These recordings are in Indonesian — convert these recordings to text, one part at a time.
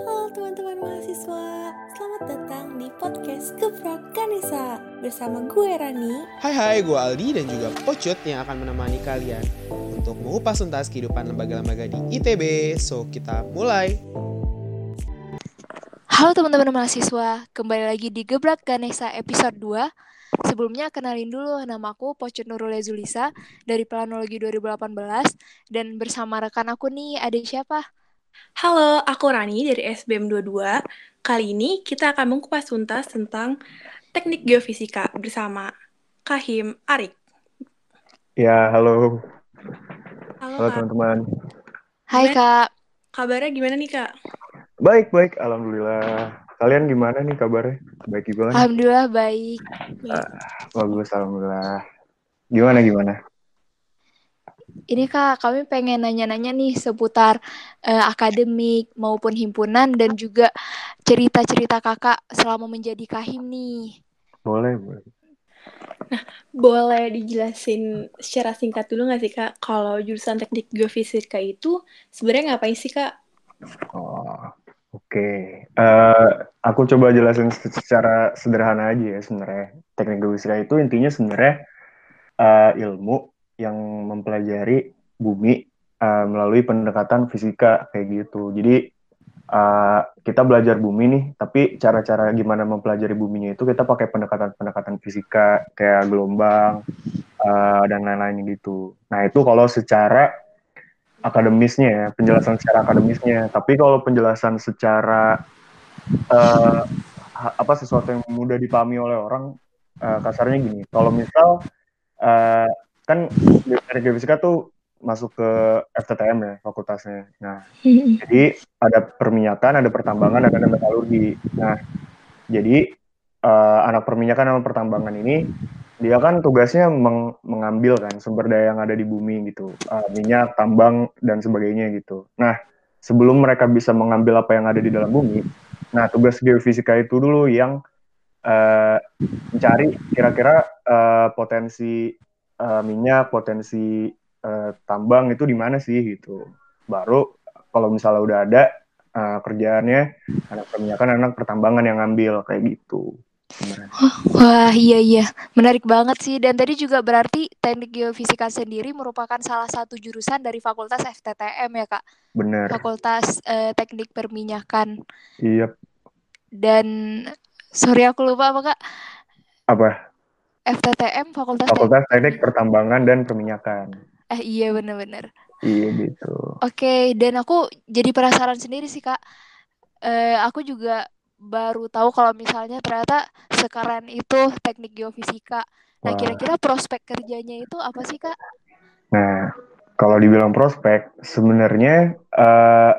Halo teman-teman mahasiswa, selamat datang di podcast Gebrak Kanesa bersama gue Rani. Hai hai, gue Aldi dan juga Pocut yang akan menemani kalian untuk mengupas tuntas kehidupan lembaga-lembaga di ITB. So, kita mulai. Halo teman-teman mahasiswa, kembali lagi di Gebrak Ganesa episode 2. Sebelumnya kenalin dulu nama aku Pocut Nurul Zulisa dari Planologi 2018 dan bersama rekan aku nih ada siapa? Halo, aku Rani dari SBM 22. Kali ini kita akan mengupas tuntas tentang teknik geofisika bersama Kahim Arik. Ya, halo. Halo, Halo Kak. teman-teman. Hai Gimana? Kak, Kabarnya gimana nih, Kak? Baik, baik. Alhamdulillah. Kalian gimana nih kabarnya? Baik juga kan? Alhamdulillah baik. Bagus, Alhamdulillah. Gimana, gimana? Ini Kak, kami pengen nanya-nanya nih seputar eh, akademik maupun himpunan dan juga cerita-cerita kakak selama menjadi kahim nih. Boleh, boleh. Boleh dijelasin secara singkat dulu nggak sih, Kak? Kalau jurusan teknik geofisika itu sebenarnya ngapain sih, Kak? Oh, oke. Eh, aku coba jelasin se- secara sederhana aja ya sebenarnya. Teknik geofisika itu intinya sebenarnya eh, ilmu yang mempelajari bumi eh, melalui pendekatan fisika kayak gitu. Jadi eh, kita belajar bumi nih, tapi cara-cara gimana mempelajari buminya itu kita pakai pendekatan-pendekatan fisika kayak gelombang eh, dan lain-lain gitu. Nah itu kalau secara akademisnya ya, penjelasan secara akademisnya. Tapi kalau penjelasan secara ha- apa sesuatu yang mudah dipahami oleh orang, eh, kasarnya gini. Kalau misal eh, kan teknik geofisika tuh masuk ke FTTM ya fakultasnya. Nah jadi ada perminyakan, ada pertambangan, dan ada metalurgi. Nah, jadi eh, anak perminyakan sama pertambangan ini dia kan tugasnya meng- mengambil kan sumber daya yang ada di bumi gitu, Eh, minyak, tambang dan sebagainya gitu. Nah, sebelum mereka bisa mengambil apa yang ada di dalam bumi, nah tugas geofisika itu dulu yang eh, mencari kira-kira eh, potensi eh, minyak, potensi eh, tambang itu di mana sih gitu. Baru kalau misalnya udah ada eh, kerjaannya anak perminyakan, anak pertambangan yang ngambil kayak gitu. Wah iya iya, menarik banget sih. Dan tadi juga berarti teknik geofisika sendiri merupakan salah satu jurusan dari Fakultas FTTM ya Kak, Bener. Fakultas eh, Teknik Perminyakan. Iya. Dan sorry aku lupa apa Kak, Apa? FTTM Fakultas Fakultas Teknik. Teknik Pertambangan dan Perminyakan. Eh iya bener-bener. Iya gitu. Oke, dan aku jadi penasaran sendiri sih Kak. Eh, aku juga baru tahu kalau misalnya ternyata sekeren itu teknik geofisika. Nah, kira-kira prospek kerjanya itu apa sih Kak? Nah, kalau dibilang prospek, sebenarnya eh,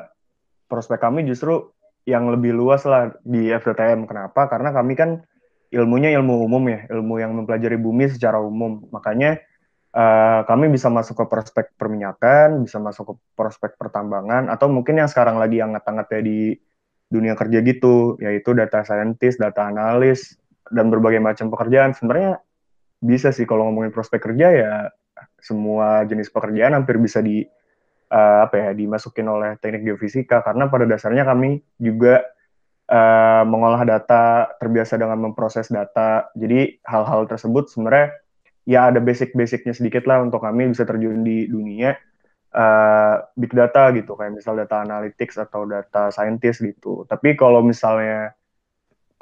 prospek kami justru yang lebih luas lah di FTTM. Kenapa? Karena kami kan ilmunya ilmu umum ya, ilmu yang mempelajari bumi secara umum. Makanya eh, kami bisa masuk ke prospek perminyakan, bisa masuk ke prospek pertambangan, atau mungkin yang sekarang lagi hangat-hangatnya di dunia kerja gitu, yaitu data scientist, data analis, dan berbagai macam pekerjaan. Sebenarnya bisa sih kalau ngomongin prospek kerja ya semua jenis pekerjaan hampir bisa di eh, apa ya dimasukin oleh teknik geofisika karena pada dasarnya kami juga eh, mengolah data terbiasa dengan memproses data. Jadi hal-hal tersebut sebenarnya ya ada basic-basicnya sedikit lah untuk kami bisa terjun di dunia eh, big data gitu. Kayak misal data analytics atau data scientist gitu. Tapi kalau misalnya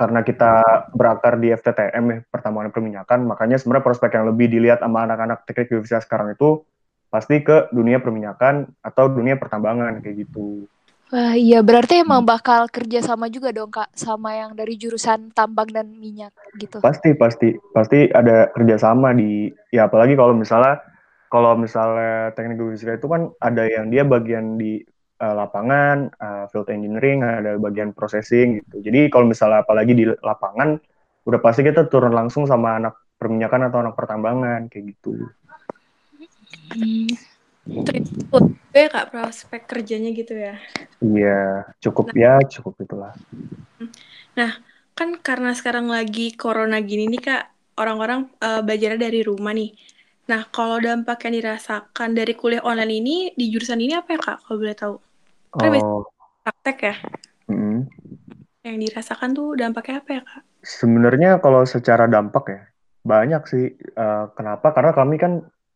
karena kita berakar di FTTM ya, pertambangan perminyakan, makanya sebenarnya prospek yang lebih dilihat sama anak-anak teknik geofisika sekarang itu pasti ke dunia perminyakan atau dunia pertambangan kayak gitu. Wah, iya berarti emang bakal kerja sama juga dong Kak sama yang dari jurusan tambang dan minyak gitu. Pasti pasti pasti ada kerjasama di ya apalagi kalau misalnya kalau misalnya teknik geofisika itu kan ada yang dia bagian di eh, lapangan, eh, field engineering, ada bagian processing gitu. Jadi kalau misalnya apalagi di lapangan udah pasti kita turun langsung sama anak perminyakan atau anak pertambangan kayak gitu. Hmm. Itu ya, Kak, prospek kerjanya gitu ya. Iya, cukup ya, cukup itulah. Kan karena sekarang lagi corona gini nih, Kak, orang-orang eh, belajarnya dari rumah nih. Nah, kalau dampak yang dirasakan dari kuliah online ini di jurusan ini apa ya, Kak? Kalau boleh tahu. Kan Oh, praktek ya. mm. yang dirasakan tuh dampaknya apa ya kak? Sebenarnya kalau secara dampak ya banyak sih. Uh, kenapa? Karena kami kan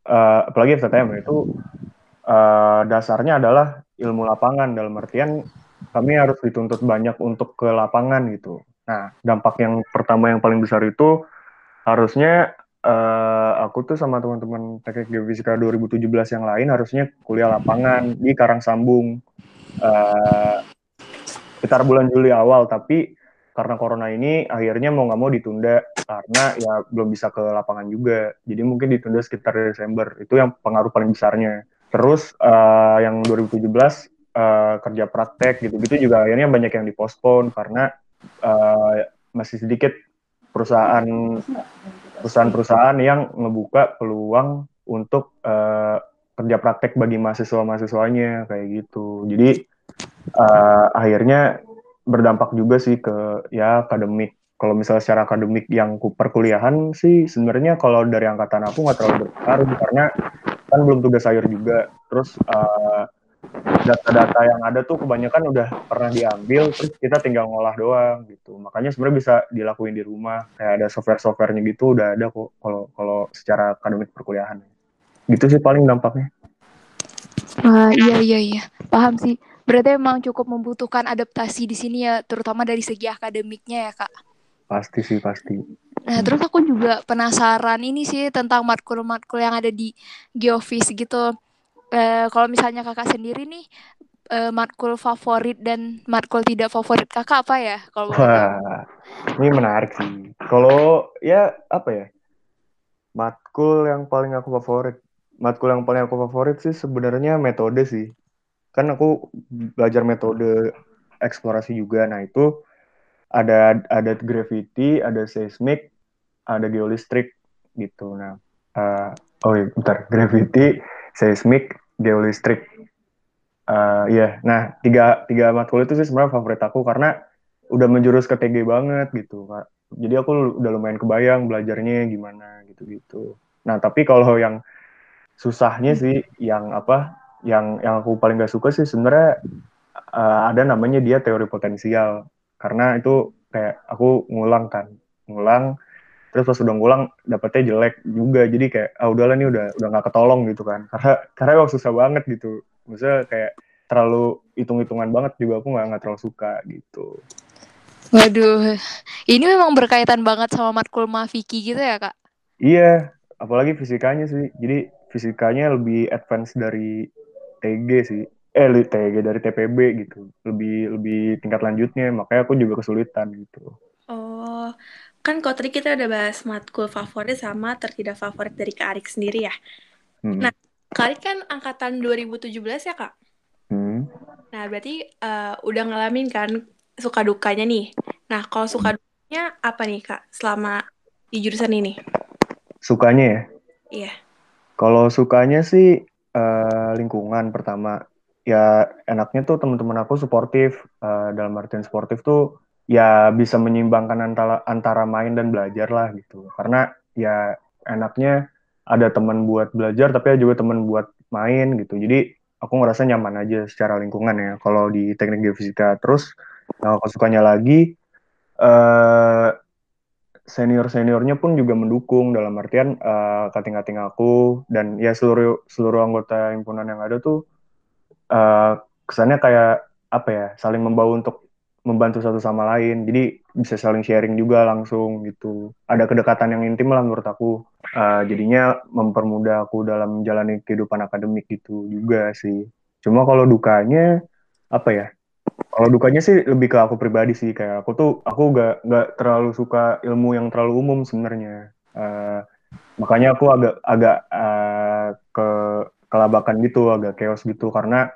uh, apalagi FTTM itu uh, dasarnya adalah ilmu lapangan dalam artian kami harus dituntut banyak untuk ke lapangan gitu. Nah dampak yang pertama yang paling besar itu harusnya uh, aku tuh sama teman-teman teknik geofisika 2017 yang lain harusnya kuliah lapangan di Karangsambung uh, sekitar bulan Juli awal tapi karena corona ini akhirnya mau nggak mau ditunda karena ya belum bisa ke lapangan juga. Jadi mungkin ditunda sekitar Desember. Itu yang pengaruh paling besarnya. Terus uh, yang 2017 uh, kerja praktek gitu-gitu juga akhirnya banyak yang dipospon karena uh, masih sedikit perusahaan perusahaan-perusahaan yang ngebuka peluang untuk uh, kerja praktek bagi mahasiswa-mahasiswanya kayak gitu. Jadi uh, akhirnya berdampak juga sih ke ya akademik. Kalau misalnya secara akademik yang perkuliahan sih sebenarnya kalau dari angkatan aku nggak terlalu berpengaruh karena kan belum tugas akhir juga. Terus uh, data-data yang ada tuh kebanyakan udah pernah diambil terus kita tinggal ngolah doang gitu. Makanya sebenarnya bisa dilakuin di rumah. Kayak ada software-softwarenya gitu udah ada kok kalau kalau secara akademik perkuliahan. Gitu sih paling dampaknya. Uh, iya iya iya. Paham sih berarti emang cukup membutuhkan adaptasi di sini ya terutama dari segi akademiknya ya kak pasti sih pasti Nah, terus aku juga penasaran ini sih tentang matkul-matkul yang ada di Geofis gitu uh, kalau misalnya kakak sendiri nih uh, matkul favorit dan matkul tidak favorit kakak apa ya kalau Wah, ini menarik sih. Kalau ya apa ya? Matkul yang paling aku favorit, matkul yang paling aku favorit sih sebenarnya metode sih. Kan aku belajar metode eksplorasi juga. Nah, itu ada ada gravity, ada seismic, ada geolistrik gitu. Nah, uh, oh iya, bentar, gravity, seismic, geolistrik. Uh, iya, yeah. nah tiga tiga matkul itu sih sebenarnya favorit aku karena udah menjurus ke TG banget gitu. Jadi aku udah lumayan kebayang belajarnya gimana gitu-gitu. Nah tapi kalau yang susahnya sih yang apa? Yang yang aku paling gak suka sih sebenarnya uh, ada namanya dia teori potensial. Karena itu kayak aku ngulang kan, ngulang terus pas udah ngulang dapetnya jelek juga. Jadi kayak ah udahlah nih udah udah nggak ketolong gitu kan. Karena karena emang susah banget gitu. Maksudnya kayak terlalu hitung-hitungan banget juga aku nggak nggak terlalu suka gitu. Waduh ini memang berkaitan banget sama matkul Mafiki gitu ya kak? Iya apalagi fisikanya sih. Jadi fisikanya lebih advance dari TG sih eh TG dari TPB gitu lebih lebih tingkat lanjutnya makanya aku juga kesulitan gitu oh kan kalau tadi kita udah bahas matkul favorit sama tertidak favorit dari Kak Arik sendiri ya. Hmm. Nah, Kak Arik kan angkatan 2017 ya Kak? Hmm. Nah, berarti uh, udah ngalamin kan suka dukanya nih. Nah, kalau suka hmm. dukanya apa nih Kak selama di jurusan ini? Sukanya ya? Iya. Kalau sukanya sih uh, lingkungan pertama. Ya enaknya tuh teman-teman aku suportif. Uh, dalam artian sportif tuh ya bisa menyimbangkan antara antara main dan belajar lah gitu karena ya enaknya ada teman buat belajar tapi juga teman buat main gitu jadi aku ngerasa nyaman aja secara lingkungan ya kalau di teknik geofisika terus nah aku sukanya lagi eh, seniornya pun juga mendukung dalam artian uh, kating-kating aku dan ya seluruh seluruh anggota himpunan yang ada tuh uh, kesannya kayak apa ya saling membawa untuk membantu satu sama lain. Jadi bisa saling sharing juga langsung gitu. Ada kedekatan yang intim lah menurut aku. Uh, jadinya mempermudah aku dalam menjalani kehidupan akademik gitu juga sih. Cuma kalau dukanya apa ya kalau dukanya sih lebih ke aku pribadi sih kayak aku tuh aku gak nggak terlalu suka ilmu yang terlalu umum sebenarnya uh, makanya aku agak agak uh, ke kelabakan gitu agak chaos gitu karena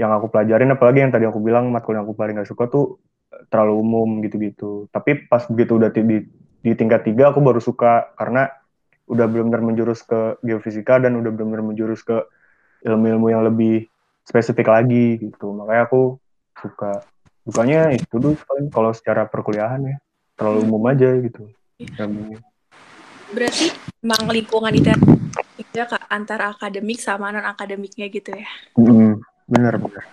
yang aku pelajarin apalagi yang tadi aku bilang matkul yang aku paling gak suka tuh terlalu umum gitu-gitu. Tapi pas begitu udah di, di tingkat tiga aku baru suka karena udah benar-benar menjurus ke geofisika dan udah benar-benar menjurus ke ilmu-ilmu yang lebih spesifik lagi gitu. Makanya aku suka. Bukannya itu dulu kalau secara perkuliahan ya terlalu umum aja gitu. Berarti emang lingkungan itu ya kak antara akademik sama non akademiknya gitu ya? Mm -hmm. Bener bener.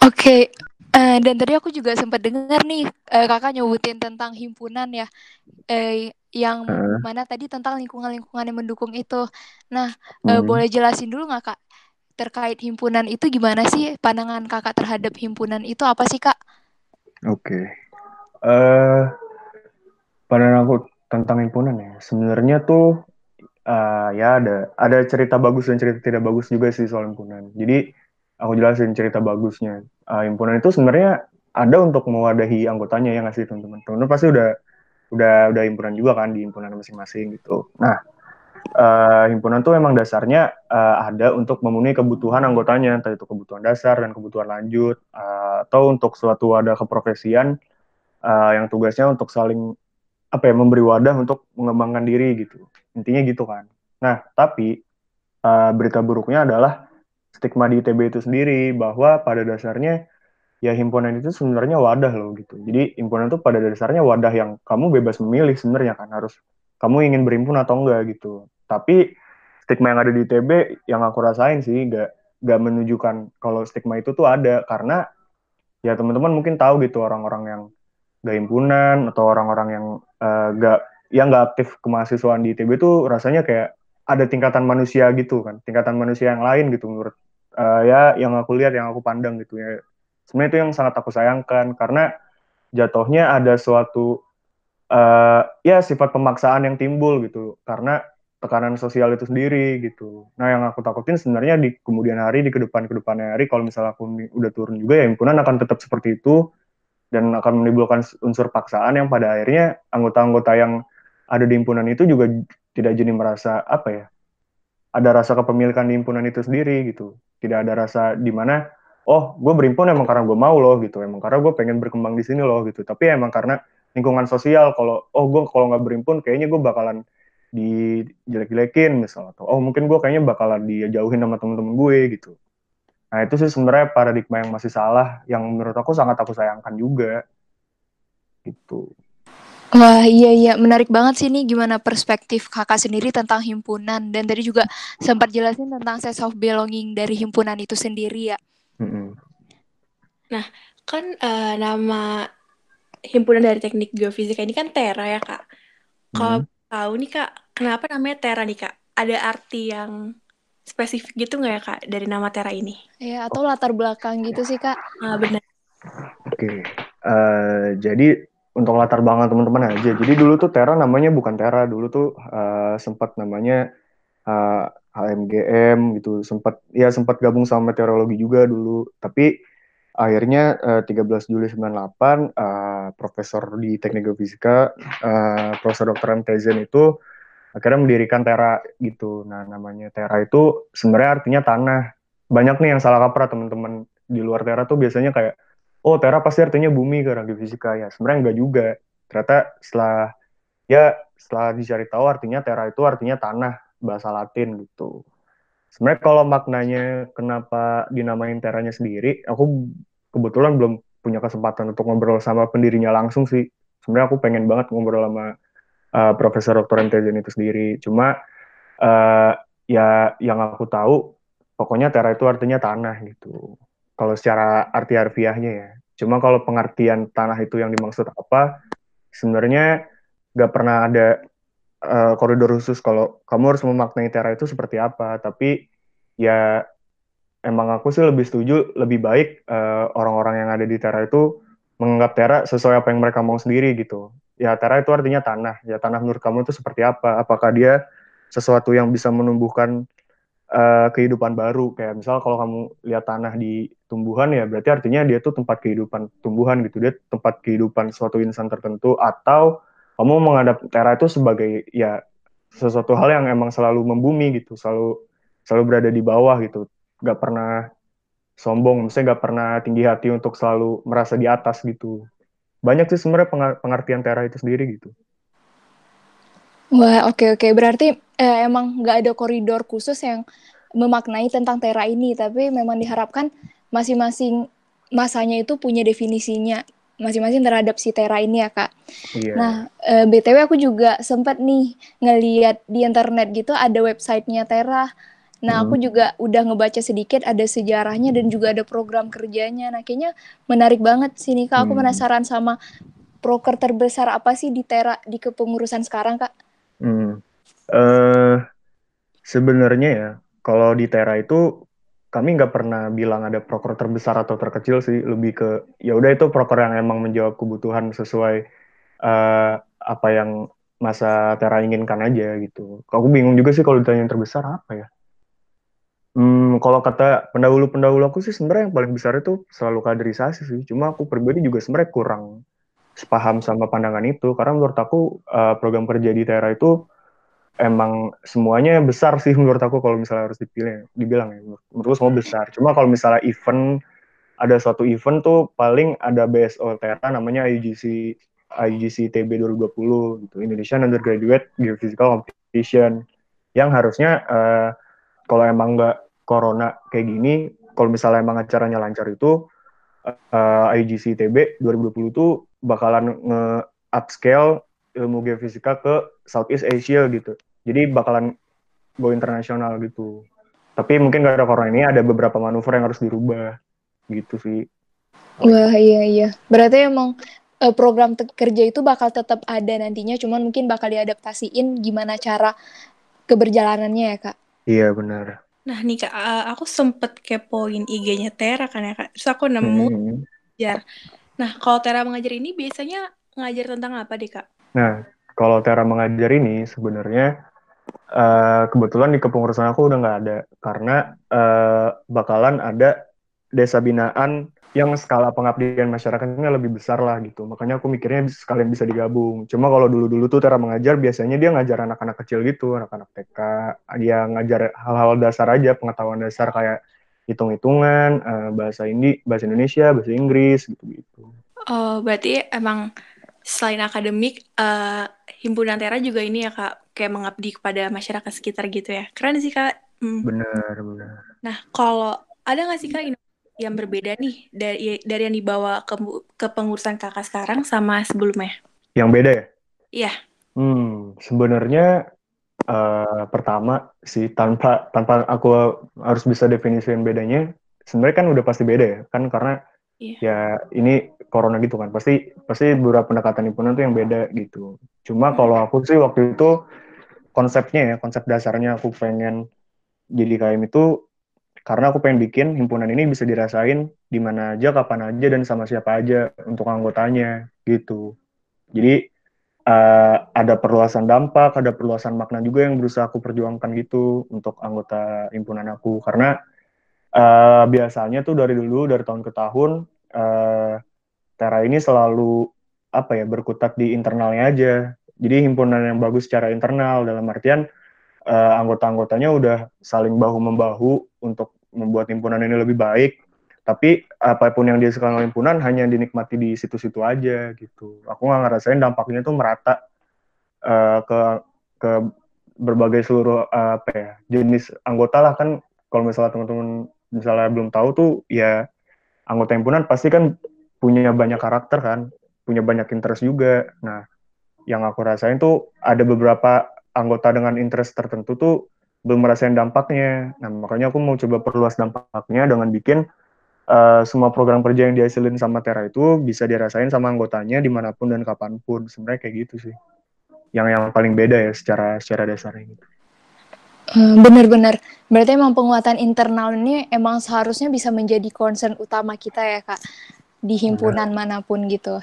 Oke, okay Uh, dan tadi aku juga sempat dengar nih uh, kakak nyebutin tentang himpunan ya, uh, yang uh. mana tadi tentang lingkungan-lingkungan yang mendukung itu. Nah, uh, boleh jelasin dulu nggak kak terkait himpunan itu gimana sih pandangan kakak terhadap himpunan itu apa sih kak? Oke, okay. uh, pandangan aku tentang himpunan ya sebenarnya tuh uh, ya ada ada cerita bagus dan cerita tidak bagus juga sih soal himpunan. Jadi aku jelasin cerita bagusnya. Uh, himpunan itu sebenarnya ada untuk mewadahi anggotanya yang ngasih teman-teman. Teman-teman pasti udah udah udah himpunan juga kan di himpunan masing-masing gitu. Nah, uh, himpunan tuh emang dasarnya uh, ada untuk memenuhi kebutuhan anggotanya, entah itu kebutuhan dasar dan kebutuhan lanjut, uh, atau untuk suatu wadah keprofesian uh, yang tugasnya untuk saling apa ya memberi wadah untuk mengembangkan diri gitu. Intinya gitu kan. Nah, tapi uh, berita buruknya adalah stigma di ITB itu sendiri bahwa pada dasarnya ya himpunan itu sebenarnya wadah loh gitu. Jadi himpunan itu pada dasarnya wadah yang kamu bebas memilih sebenarnya kan harus kamu ingin berhimpun atau enggak gitu. Tapi stigma yang ada di ITB yang aku rasain sih gak gak menunjukkan kalau stigma itu tuh ada. Karena ya teman-teman mungkin tahu gitu orang-orang yang gak himpunan atau orang-orang yang uh, yang gak aktif kemahasiswaan di ITB tuh rasanya kayak ada tingkatan manusia gitu kan, tingkatan manusia yang lain gitu menurut uh, ya yang aku lihat yang aku pandang gitu ya. Sebenarnya itu yang sangat aku sayangkan. Karena jatuhnya ada suatu uh, ya sifat pemaksaan yang timbul gitu karena tekanan sosial itu sendiri gitu. Nah yang aku takutin sebenarnya di kemudian hari di ke depan ke depannya hari kalau misalnya aku udah turun juga ya himpunan akan tetap seperti itu dan akan menimbulkan unsur paksaan yang pada akhirnya anggota-anggota yang ada di himpunan itu juga tidak jadi merasa apa ya ada rasa kepemilikan di himpunan itu sendiri gitu. Tidak ada rasa di mana oh gue berimpun emang karena gue mau loh gitu. Emang karena gue pengen berkembang di sini loh gitu. Tapi emang karena lingkungan sosial kalau oh gue kalau nggak berimpun kayaknya gue bakalan dijelek-jelekin misalnya atau oh mungkin gue kayaknya bakalan dijauhin sama temen-temen gue gitu nah itu sih sebenarnya paradigma yang masih salah yang menurut aku sangat aku sayangkan juga gitu Wah iya iya menarik banget sih nih gimana perspektif kakak sendiri tentang himpunan dan tadi juga sempat jelasin tentang sense of belonging dari himpunan itu sendiri ya. Mm-hmm. Nah kan uh, nama himpunan dari teknik geofisika ini kan Tera ya kak. Kalau mm. tahu nih kak kenapa namanya Tera nih kak? Ada arti yang spesifik gitu nggak ya kak dari nama Tera ini? Ya atau latar belakang gitu sih kak? Ah benar. Oke, okay. uh, eh, jadi untuk latar belakang teman-teman aja. Jadi dulu tuh Tera namanya bukan Tera, dulu tuh uh, sempat namanya uh, eh, HMGM gitu, sempat ya sempat gabung sama meteorologi juga dulu. Tapi akhirnya uh, 13 Juli 98 uh, profesor di Teknik Geofisika uh, Profesor Dr. M. Tezen itu akhirnya mendirikan Tera gitu. Nah, namanya Tera itu sebenarnya artinya tanah. Banyak nih yang salah kaprah teman-teman di luar Tera tuh biasanya kayak oh Tera pasti artinya bumi karena geofisika ya sebenarnya enggak juga ternyata setelah ya setelah dicari tahu artinya Tera itu artinya tanah bahasa Latin gitu sebenarnya kalau maknanya kenapa dinamain Teranya sendiri aku kebetulan belum punya kesempatan untuk ngobrol sama pendirinya langsung sih sebenarnya aku pengen banget ngobrol sama uh, Profesor Dr. Entezen itu sendiri cuma uh, ya yang aku tahu pokoknya Tera itu artinya tanah gitu kalau secara arti harfiahnya ya. Cuma kalau pengertian tanah itu yang dimaksud apa, sebenarnya nggak pernah ada uh, koridor khusus kalau kamu harus memaknai Tera itu seperti apa. Tapi ya emang aku sih lebih setuju, lebih baik uh, orang-orang yang ada di Tera itu menganggap Tera sesuai apa yang mereka mau sendiri gitu. Ya Tera itu artinya tanah. Ya tanah menurut kamu itu seperti apa? Apakah dia sesuatu yang bisa menumbuhkan uh, kehidupan baru kayak misal kalau kamu lihat tanah di tumbuhan ya berarti artinya dia tuh tempat kehidupan tumbuhan gitu dia tempat kehidupan suatu insan tertentu atau kamu menghadap Tera itu sebagai ya sesuatu hal yang emang selalu membumi gitu selalu selalu berada di bawah gitu nggak pernah sombong misalnya nggak pernah tinggi hati untuk selalu merasa di atas gitu banyak sih sebenarnya pengertian Tera itu sendiri gitu Wah, oke oke. Berarti eh, emang nggak ada koridor khusus yang memaknai tentang Tera ini, tapi memang diharapkan masing-masing masanya itu punya definisinya masing-masing terhadap si Tera ini ya kak. Yeah. Nah, eh, btw aku juga sempat nih ngeliat di internet gitu ada websitenya Tera. Nah, aku hmm. juga udah ngebaca sedikit ada sejarahnya dan juga ada program kerjanya. Nah, kayaknya menarik banget sih nih Kak. Aku hmm. penasaran sama proker terbesar apa sih di Tera di kepengurusan sekarang, Kak? Hmm. Uh, sebenarnya ya, kalau di Tera itu kami nggak pernah bilang ada proker terbesar atau terkecil sih, lebih ke ya udah itu proker yang emang menjawab kebutuhan sesuai uh, apa yang masa Tera inginkan aja gitu. Aku bingung juga sih kalau ditanya yang terbesar apa ya. Hmm, kalau kata pendahulu-pendahulu aku sih sebenarnya yang paling besar itu selalu kaderisasi sih. Cuma aku pribadi juga sebenarnya kurang sepaham sama pandangan itu karena menurut aku uh, program kerja di Tera itu emang semuanya besar sih menurut aku kalau misalnya harus dipilih dibilang ya menurutku semua besar. Cuma kalau misalnya event ada suatu event tuh paling ada BSO Tera namanya IGC IGC TB 2020 gitu Indonesian Undergraduate Geophysical Competition yang harusnya uh, kalau emang nggak corona kayak gini, kalau misalnya emang acaranya lancar itu uh, IGC TB 2020 itu bakalan nge-upscale ilmu geofisika ke Southeast Asia gitu. Jadi bakalan go internasional gitu. Tapi mungkin gak ada corona ini ada beberapa manuver yang harus dirubah gitu sih. Wah iya iya. Berarti emang uh, program kerja itu bakal tetap ada nantinya, cuman mungkin bakal diadaptasiin gimana cara keberjalanannya ya kak. Iya benar. Nah nih kak, uh, aku sempet kepoin IG-nya Tera kan ya kak. Terus aku nemu hmm. Nah kalau Tera mengajar ini biasanya ngajar tentang apa deh kak? Nah kalau Tera mengajar ini sebenarnya uh, kebetulan di kepengurusan aku udah nggak ada karena uh, bakalan ada desa binaan yang skala pengabdian masyarakatnya lebih besar lah gitu. Makanya aku mikirnya sekalian bisa digabung. Cuma kalau dulu-dulu tuh cara mengajar biasanya dia ngajar anak-anak kecil gitu, anak-anak TK. Dia ngajar hal-hal dasar aja, pengetahuan dasar kayak hitung-hitungan, uh, bahasa Indi, bahasa Indonesia, bahasa Inggris gitu-gitu. Oh, berarti emang selain akademik, uh, himpunan Tera juga ini ya kak, kayak mengabdi kepada masyarakat sekitar gitu ya. Keren sih kak. Hmm. Benar, benar. Nah, kalau ada nggak sih kak yang berbeda nih dari dari yang dibawa ke ke pengurusan kakak sekarang sama sebelumnya? Yang beda ya? Iya. Hmm, sebenarnya uh, pertama sih tanpa tanpa aku harus bisa definisikan bedanya, sebenarnya kan udah pasti beda ya, kan karena yeah. ya ini corona gitu kan, pasti pasti beberapa pendekatan himpunan tuh yang beda gitu. Cuma hmm. kalau aku sih waktu itu konsepnya ya, konsep dasarnya aku pengen jadi KM itu karena aku pengen bikin himpunan ini bisa dirasain di mana aja, kapan aja, dan sama siapa aja untuk anggotanya gitu. Jadi uh, ada perluasan dampak, ada perluasan makna juga yang berusaha aku perjuangkan gitu untuk anggota himpunan aku. Karena uh, biasanya tuh dari dulu, dari tahun ke tahun, uh, Tera ini selalu apa ya berkutat di internalnya aja. Jadi himpunan yang bagus secara internal dalam artian uh, anggota-anggotanya udah saling bahu membahu untuk membuat himpunan ini lebih baik. Tapi apa pun yang dihasilkan oleh himpunan hanya dinikmati di situ-situ aja gitu. Aku nggak ngerasain dampaknya tuh merata uh, ke ke berbagai seluruh uh, apa ya jenis anggota lah kan. Kalau misalnya teman-teman misalnya belum tahu tuh ya anggota himpunan pasti kan punya banyak karakter kan, punya banyak interest juga. Nah, yang aku rasain tuh ada beberapa anggota dengan interest tertentu tuh belum merasakan dampaknya. Nah, makanya aku mau coba perluas dampaknya dengan bikin uh, semua program kerja yang dihasilin sama Tera itu bisa dirasain sama anggotanya di mana pun dan kapan pun. Sebenarnya kayak gitu sih. Yang yang paling beda ya secara secara dasarnya gitu. Hmm, bener-bener. Berarti emang penguatan internal ini emang seharusnya bisa menjadi concern utama kita ya kak di himpunan Bener. mana pun gitu.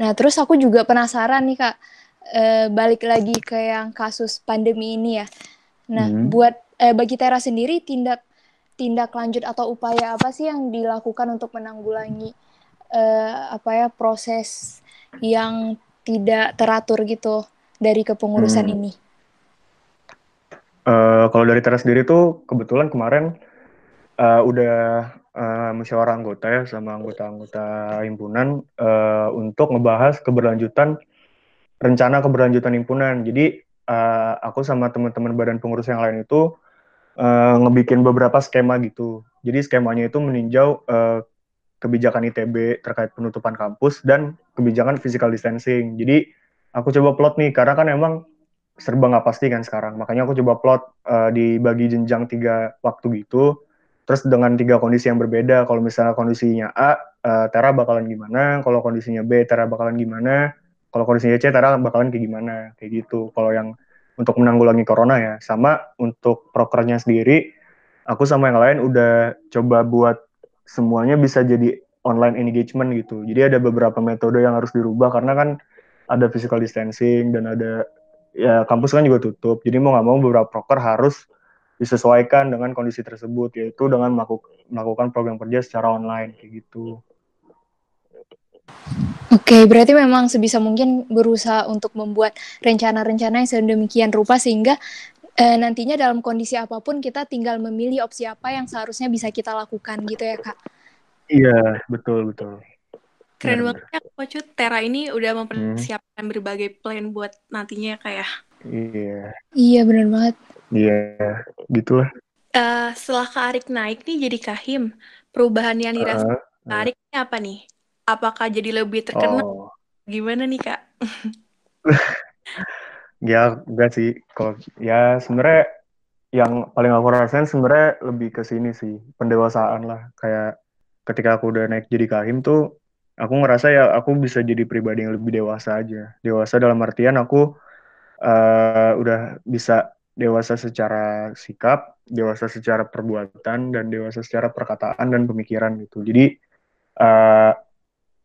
Nah terus aku juga penasaran nih kak, e, balik lagi ke yang kasus pandemi ini ya. Nah, hmm. buat eh, bagi Tera sendiri tindak tindak lanjut atau upaya apa sih yang dilakukan untuk menanggulangi eh, apa ya proses yang tidak teratur gitu dari kepengurusan hmm. ini? Uh, kalau dari Tera sendiri tuh kebetulan kemarin uh, udah uh, musyawarah anggota ya sama anggota-anggota himpunan uh, untuk ngebahas keberlanjutan rencana keberlanjutan himpunan. Jadi uh, aku sama teman-teman badan pengurus yang lain itu uh, ngebikin beberapa skema gitu. Jadi skemanya itu meninjau uh, kebijakan ITB terkait penutupan kampus dan kebijakan physical distancing. Jadi aku coba plot nih karena kan emang serba nggak pasti kan sekarang. Makanya aku coba plot uh, dibagi jenjang tiga waktu gitu. Terus dengan tiga kondisi yang berbeda. Kalau misalnya kondisinya A, uh, Tera bakalan gimana? Kalau kondisinya B, Tera bakalan gimana? Kalau kondisinya C, Tera bakalan kayak gimana? Kayak gitu. Kalau yang untuk menanggulangi corona ya. Sama untuk prokernya sendiri, aku sama yang lain udah coba buat semuanya bisa jadi online engagement gitu. Jadi ada beberapa metode yang harus dirubah karena kan ada physical distancing dan ada ya kampus kan juga tutup. Jadi mau nggak mau beberapa proker harus disesuaikan dengan kondisi tersebut yaitu dengan melakukan program kerja secara online kayak gitu. Oke, berarti memang sebisa mungkin berusaha untuk membuat rencana-rencana yang sedemikian rupa sehingga e, nantinya dalam kondisi apa pun kita tinggal memilih opsi apa yang seharusnya bisa kita lakukan gitu ya kak. Iya, betul betul. Keren banget ya Coach Tera ini udah mempersiapkan hmm. berbagai plan buat nantinya kayak. Ya. Iya. Iya benar banget. Iya, gitulah. Uh, setelah Kak Arik naik nih jadi Kahim, perubahan yang dirasakan uh, uh. Kak Arik ini apa nih? Apakah jadi lebih terkenal? Oh. Gimana nih Kak? ya enggak sih. Kalau ya sebenarnya yang paling aku rasain sebenarnya lebih ke sini sih, pendewasaan lah. Kayak ketika aku udah naik jadi kahim tuh aku ngerasa ya aku bisa jadi pribadi yang lebih dewasa aja dewasa dalam artian aku uh, udah bisa dewasa secara sikap dewasa secara perbuatan dan dewasa secara perkataan dan pemikiran gitu jadi uh,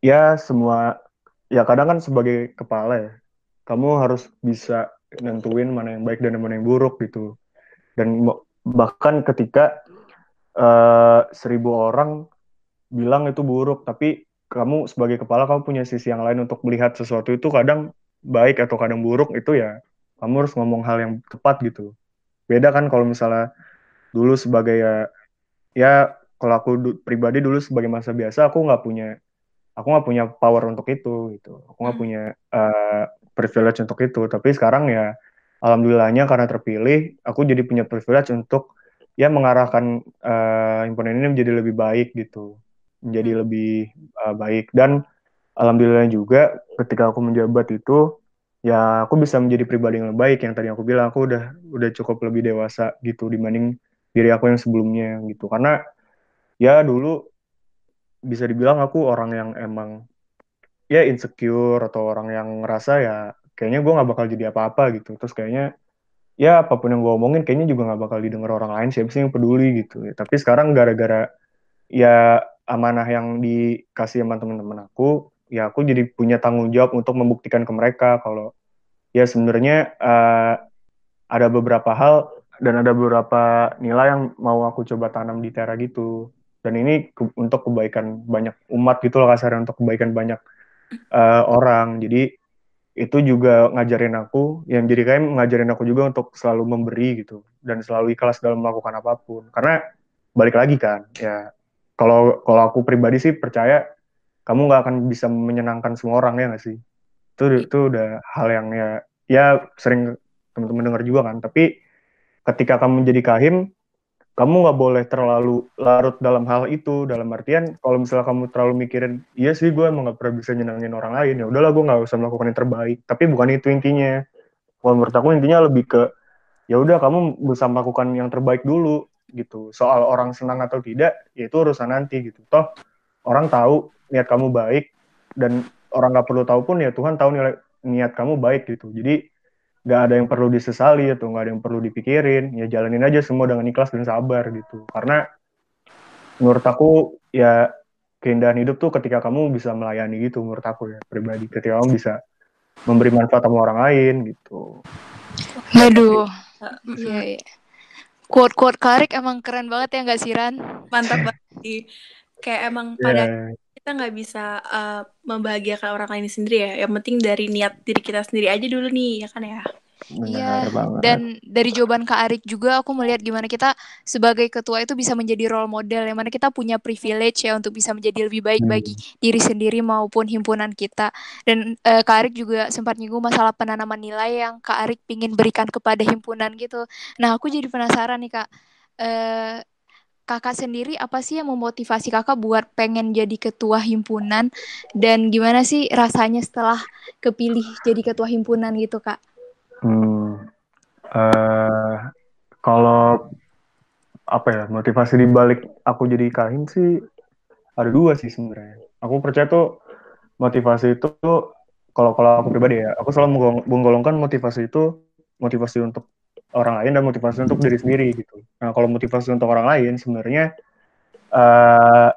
ya semua ya kadang kan sebagai kepala ya kamu harus bisa nentuin mana yang baik dan mana yang buruk gitu. Dan bahkan ketika uh, seribu orang bilang itu buruk tapi kamu sebagai kepala kamu punya sisi yang lain untuk melihat sesuatu itu kadang baik atau kadang buruk itu ya kamu harus ngomong hal yang tepat gitu. Beda kan kalau misalnya dulu sebagai ya ya kalau aku pribadi dulu sebagai masa biasa aku nggak punya aku nggak punya power untuk itu gitu. Aku nggak hmm. punya uh, privilege untuk itu. Tapi sekarang ya alhamdulillahnya karena terpilih aku jadi punya privilege untuk ya mengarahkan uh, himpunan ini menjadi lebih baik gitu. Menjadi hmm. lebih uh, baik. Dan alhamdulillah juga ketika aku menjabat itu ya aku bisa menjadi pribadi yang lebih baik yang tadi aku bilang. Aku udah udah cukup lebih dewasa gitu dibanding diri aku yang sebelumnya gitu. Karena ya dulu bisa dibilang aku orang yang emang ya insecure atau orang yang ngerasa ya kayaknya gue nggak bakal jadi apa-apa gitu. Terus kayaknya ya apa pun yang gue omongin kayaknya juga nggak bakal didengar orang lain siapa sih yang peduli gitu. Tapi sekarang gara-gara ya amanah yang dikasih sama teman-teman aku ya aku jadi punya tanggung jawab untuk membuktikan ke mereka kalau ya sebenarnya uh, ada beberapa hal dan ada beberapa nilai yang mau aku coba tanam di Tera gitu dan ini ke, untuk kebaikan banyak umat gitu loh kasarnya untuk kebaikan banyak uh, orang. Jadi itu juga ngajarin aku yang jadi kayak ngajarin aku juga untuk selalu memberi gitu dan selalu ikhlas dalam melakukan apa pun. Karena balik lagi kan ya kalau kalau aku pribadi sih percaya kamu nggak akan bisa menyenangkan semua orang ya nggak sih? Itu itu udah hal yang ya ya sering teman-teman dengar juga kan. Tapi ketika kamu menjadi kahim kamu nggak boleh terlalu larut dalam hal itu dalam artian kalau misalnya kamu terlalu mikirin iya sih gue emang nggak pernah bisa nyenangin orang lain ya udahlah gue nggak usah melakukan yang terbaik tapi bukan itu intinya kalau menurut aku intinya lebih ke ya udah kamu bisa melakukan yang terbaik dulu gitu. Soal orang senang atau tidak, ya itu urusan nanti gitu. Toh orang tahu niat kamu baik dan orang nggak perlu tahu pun ya Tuhan tahu nilai niat kamu baik gitu. Jadi nggak ada yang perlu disesali atau nggak ada yang perlu dipikirin. Ya jalanin aja semua dengan ikhlas dan sabar gitu. Karena menurut aku ya keindahan hidup tuh ketika kamu bisa melayani gitu menurut aku ya pribadi. Ketika kamu bisa memberi manfaat sama orang lain gitu. Aduh. Iya, iya quote-quote Karik emang keren banget ya nggak sih Ran? Mantap banget sih. Kayak emang yeah. Kita nggak bisa uh, membahagiakan orang lain sendiri ya. Yang penting dari niat diri kita sendiri aja dulu nih, ya kan ya. Iya. Dan dari jawaban Kak Arik juga aku melihat gimana kita sebagai ketua itu bisa menjadi role model yang mana kita punya privilege ya untuk bisa menjadi lebih baik hmm. bagi diri sendiri maupun himpunan kita. Dan uh, Kak Arik juga sempat nyinggung masalah penanaman nilai yang Kak Arik ingin berikan kepada himpunan gitu. Nah, aku jadi penasaran nih Kak. Uh, kakak sendiri apa sih yang memotivasi kakak buat pengen jadi ketua himpunan dan gimana sih rasanya setelah kepilih jadi ketua himpunan gitu kak? Hmm, Uh, kalau apa ya motivasi di balik aku jadi kahim sih ada dua sih sebenarnya. Aku percaya tuh motivasi itu kalau kalau aku pribadi ya, aku selalu menggolongkan motivasi itu motivasi untuk orang lain dan motivasi untuk diri sendiri gitu. Nah kalau motivasi untuk orang lain sebenarnya uh,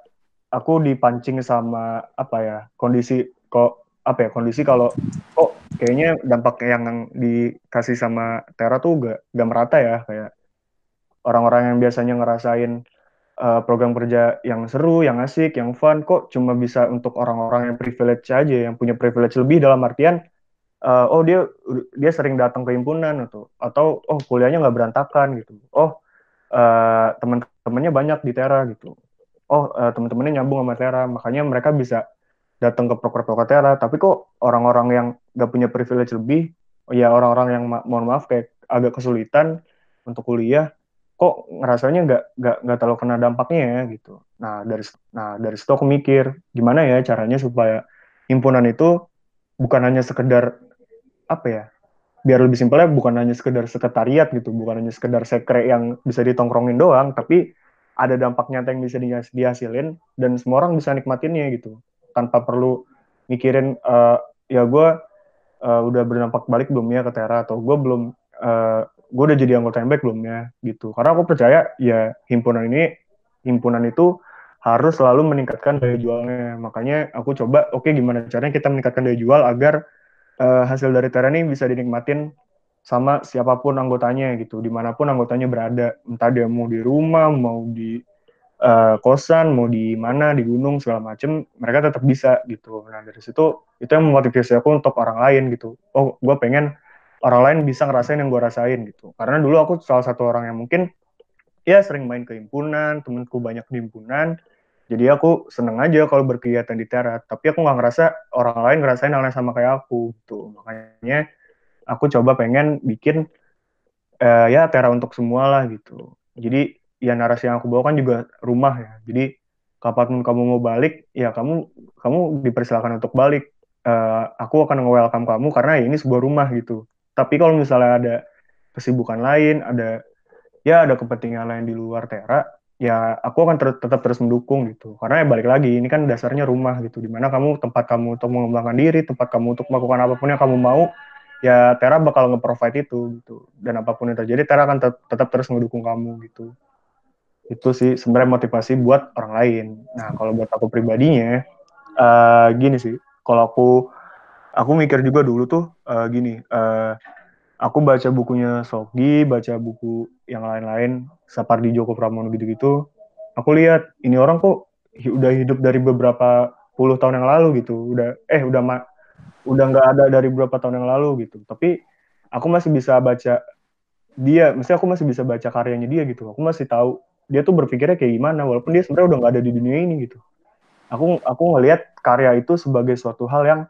aku dipancing sama apa ya kondisi kok apa ya kondisi kalau kok kayaknya dampak yang dikasih sama Tera tuh gak, gak merata ya kayak orang-orang yang biasanya ngerasain uh, program kerja yang seru, yang asik, yang fun kok cuma bisa untuk orang-orang yang privilege aja yang punya privilege lebih dalam artian uh, oh dia dia sering datang ke himpunan atau atau oh kuliahnya nggak berantakan gitu. Oh uh, teman-temannya banyak di Tera gitu. Oh uh, teman-temannya nyambung sama Tera. Makanya mereka bisa datang ke proker-proker Tera. Tapi kok orang-orang yang nggak punya privilege lebih ya orang-orang yang ma mohon maaf kayak agak kesulitan untuk kuliah kok ngerasanya nggak nggak nggak terlalu kena dampaknya ya gitu. Nah dari nah dari situ mikir gimana ya caranya supaya himpunan itu bukan hanya sekedar apa ya biar lebih simpelnya bukan hanya sekedar sekretariat gitu bukan hanya sekedar sekre yang bisa ditongkrongin doang tapi ada dampak nyata yang bisa dihasilin dan semua orang bisa nikmatinnya gitu. Tanpa perlu mikirin uh, ya gue uh, udah berdampak balik belum ya ke Tera atau gue belum uh, eh, gue udah jadi anggota yang baik belum ya gitu. Karena aku percaya ya himpunan ini himpunan itu harus selalu meningkatkan daya jualnya. Makanya aku coba oke okay, gimana caranya kita meningkatkan daya jual agar uh, hasil dari Tera ini bisa dinikmatin sama siapa pun anggotanya gitu, di mana pun anggotanya berada, entah dia mau di rumah, mau di uh, kosan, mau di mana, di gunung segala macem, mereka tetap bisa gitu. Nah dari situ itu yang memotivasi aku untuk orang lain gitu. Oh, gue pengen orang lain bisa ngerasain yang gue rasain gitu. Karena dulu aku salah satu orang yang mungkin ya sering main ke himpunan, temenku banyak di himpunan, jadi aku seneng aja kalau berkegiatan di terat tapi aku nggak ngerasa orang lain ngerasain hal yang sama kayak aku gitu. Makanya aku coba pengen bikin uh, ya tera untuk semua lah gitu. Jadi ya narasi yang aku bawa kan juga rumah ya. Jadi kapan pun kamu mau balik ya kamu kamu dipersilakan untuk balik. Uh, aku akan nge-welcome kamu karena ini sebuah rumah gitu. Tapi kalau misalnya ada kesibukan lain ada ya ada kepentingan lain di luar tera ya aku akan ter tetap terus mendukung gitu. Karena ya balik lagi ini kan dasarnya rumah gitu. Di mana kamu tempat kamu untuk mengembangkan diri tempat kamu untuk melakukan apa pun yang kamu mau ya Tera bakal nge-provide itu gitu. Dan apa pun yang terjadi Tera akan tet tetap terus mendukung kamu gitu. Itu sih sebenarnya motivasi buat orang lain. Nah kalau buat aku pribadinya uh, gini sih. Kalau aku aku mikir juga dulu tuh uh, gini uh, aku baca bukunya Sogi, baca buku yang lain-lain, Sapardi Joko Pramono gitu-gitu, aku lihat ini orang kok udah hidup dari beberapa puluh tahun yang lalu gitu, udah eh udah ma udah nggak ada dari beberapa tahun yang lalu gitu, tapi aku masih bisa baca dia, mesti aku masih bisa baca karyanya dia gitu, aku masih tahu dia tuh berpikirnya kayak gimana, walaupun dia sebenarnya udah nggak ada di dunia ini gitu. Aku aku ngelihat karya itu sebagai suatu hal yang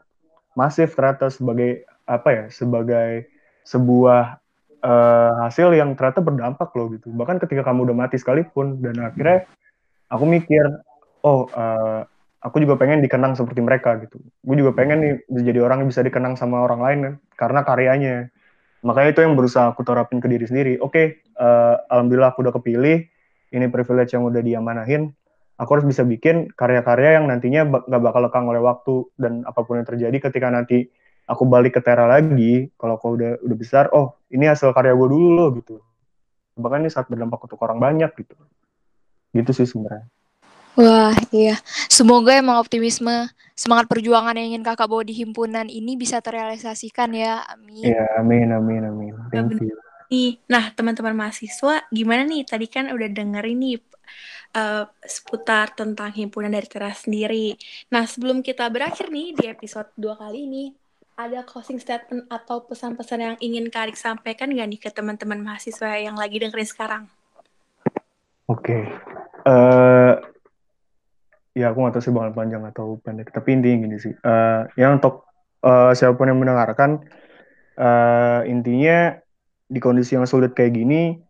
masif ternyata sebagai apa ya, sebagai sebuah uh, hasil yang ternyata berdampak loh gitu. Bahkan ketika kamu udah mati sekalipun dan akhirnya aku mikir, oh uh, aku juga pengen dikenang seperti mereka gitu. Gue juga pengen nih jadi orang yang bisa dikenang sama orang lain kan, karena karyanya. Makanya itu yang berusaha aku terapin ke diri sendiri. Oke, okay, uh, alhamdulillah aku udah kepilih. Ini privilege yang udah diamanahin. Aku harus bisa bikin karya-karya yang nantinya gak bakal lekang oleh waktu dan apa pun yang terjadi ketika nanti aku balik ke Tera lagi, kalau aku udah udah besar, oh ini hasil karya gue dulu loh gitu. Bahkan ini saat berdampak untuk orang banyak gitu. Gitu sih sebenarnya. Wah, iya. Semoga emang optimisme, semangat perjuangan yang ingin kakak bawa di himpunan ini bisa terrealisasikan ya. Amin. Iya, amin, amin, amin. Thank you. Nah, teman-teman mahasiswa, gimana nih? Tadi kan udah denger ini uh, seputar tentang himpunan dari Tera sendiri. Nah, sebelum kita berakhir nih di episode dua kali ini, ada closing statement atau pesan-pesan yang ingin Kak Arik sampaikan nggak nih ke teman-teman mahasiswa yang lagi dengerin sekarang? Oke. Okay. Uh, eh, ya aku nggak tahu sih bakal panjang atau pendek, tapi intinya gini sih. Uh, ya untuk uh, siapa pun yang mendengarkan, uh, intinya di kondisi yang sulit kayak gini,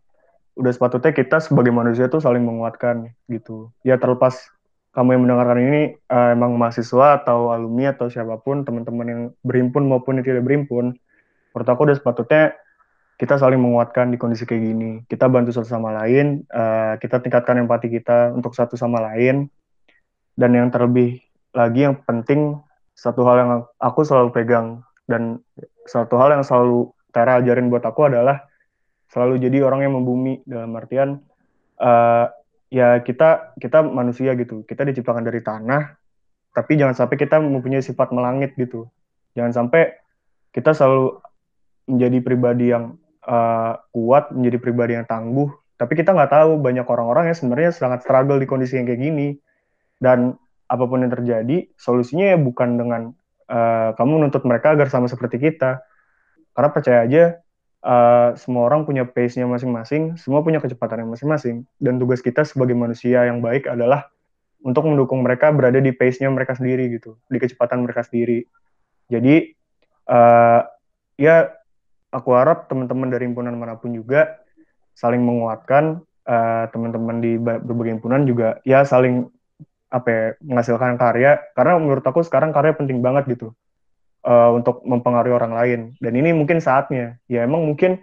udah sepatutnya kita sebagai manusia tuh saling menguatkan gitu. Ya terlepas kamu yang mendengarkan ini uh, emang mahasiswa atau alumni atau siapa pun teman-teman yang berhimpun maupun yang tidak berhimpun, menurut aku udah sepatutnya kita saling menguatkan di kondisi kayak gini. Kita bantu satu sama lain, uh, kita tingkatkan empati kita untuk satu sama lain. Dan yang terlebih lagi yang penting satu hal yang aku selalu pegang dan satu hal yang selalu Tera ajarin buat aku adalah selalu jadi orang yang membumi dalam artian uh, ya kita kita manusia gitu kita diciptakan dari tanah tapi jangan sampai kita mempunyai sifat melangit gitu jangan sampai kita selalu menjadi pribadi yang uh, kuat, menjadi pribadi yang tangguh. Tapi kita nggak tahu banyak orang-orang yang sebenarnya sangat struggle di kondisi yang kayak gini. Dan apa pun yang terjadi, solusinya ya bukan dengan uh, kamu menuntut mereka agar sama seperti kita. Karena percaya aja, uh, semua orang punya pace-nya masing-masing, semua punya kecepatan yang masing-masing. Dan tugas kita sebagai manusia yang baik adalah untuk mendukung mereka berada di pace-nya mereka sendiri gitu, di kecepatan mereka sendiri. Jadi, uh, ya aku harap teman-teman dari himpunan mana pun juga saling menguatkan uh, teman-teman di berbagai himpunan juga ya saling apa ya, menghasilkan karya karena menurut aku sekarang karya penting banget gitu uh, untuk mempengaruhi orang lain. Dan ini mungkin saatnya. Ya emang mungkin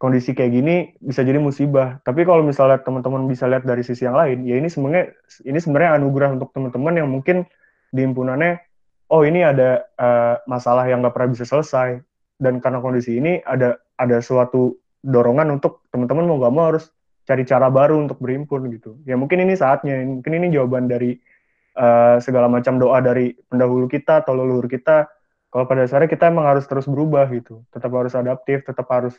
kondisi kayak gini bisa jadi musibah. Tapi kalau misalnya teman-teman bisa lihat dari sisi yang lain ya ini sebenarnya ini sebenarnya anugerah untuk teman-teman yang mungkin di himpunannya oh ini ada uh, masalah yang nggak pernah bisa selesai. Dan karena kondisi ini ada ada suatu dorongan untuk teman-teman mau gak mau harus cari cara baru untuk berhimpun gitu. Ya mungkin ini saatnya, mungkin ini jawaban dari uh, segala macam doa dari pendahulu kita atau leluhur kita. Kalau pada dasarnya kita emang harus terus berubah gitu, tetap harus adaptif, tetap harus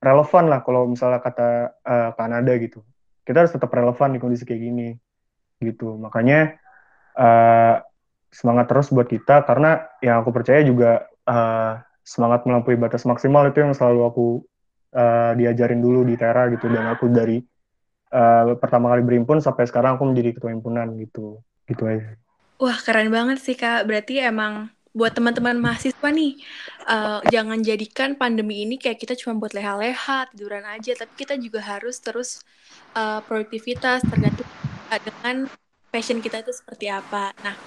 relevan lah kalau misalnya kata uh, Kanada gitu. Kita harus tetap relevan di kondisi kayak gini gitu. Makanya uh, semangat terus buat kita karena yang aku percaya juga uh, semangat melampaui batas maksimal itu yang selalu aku uh, diajarin dulu di Tera gitu dan aku dari uh, pertama kali berimpun sampai sekarang aku menjadi ketua himpunan gitu gitu aja. Wah keren banget sih kak. Berarti emang buat teman-teman mahasiswa nih uh, jangan jadikan pandemi ini kayak kita cuma buat leha-leha tiduran aja tapi kita juga harus terus uh, produktivitas tergantung dengan passion kita itu seperti apa. Nah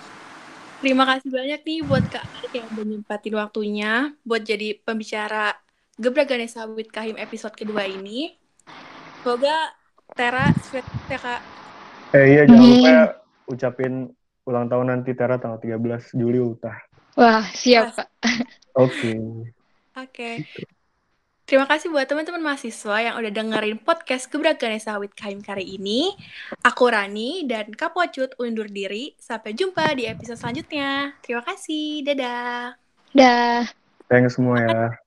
Terima kasih banyak nih buat Kak Arik yang udah nyempatin waktunya buat jadi pembicara Gebrak Ganesha with Kahim episode kedua ini. Semoga Tera ya Kak. Eh iya jangan lupa ya, ucapin ulang tahun nanti Tera tanggal 13 Juli utah. Wah, siap Kak. Oke. Oke. Terima kasih buat teman-teman mahasiswa yang udah dengerin podcast Keberagaman Sawit Kaim kali ini. Aku Rani dan Kak Pocut undur diri. Sampai jumpa di episode selanjutnya. Terima kasih. Dadah. Dah. Thanks semua ya.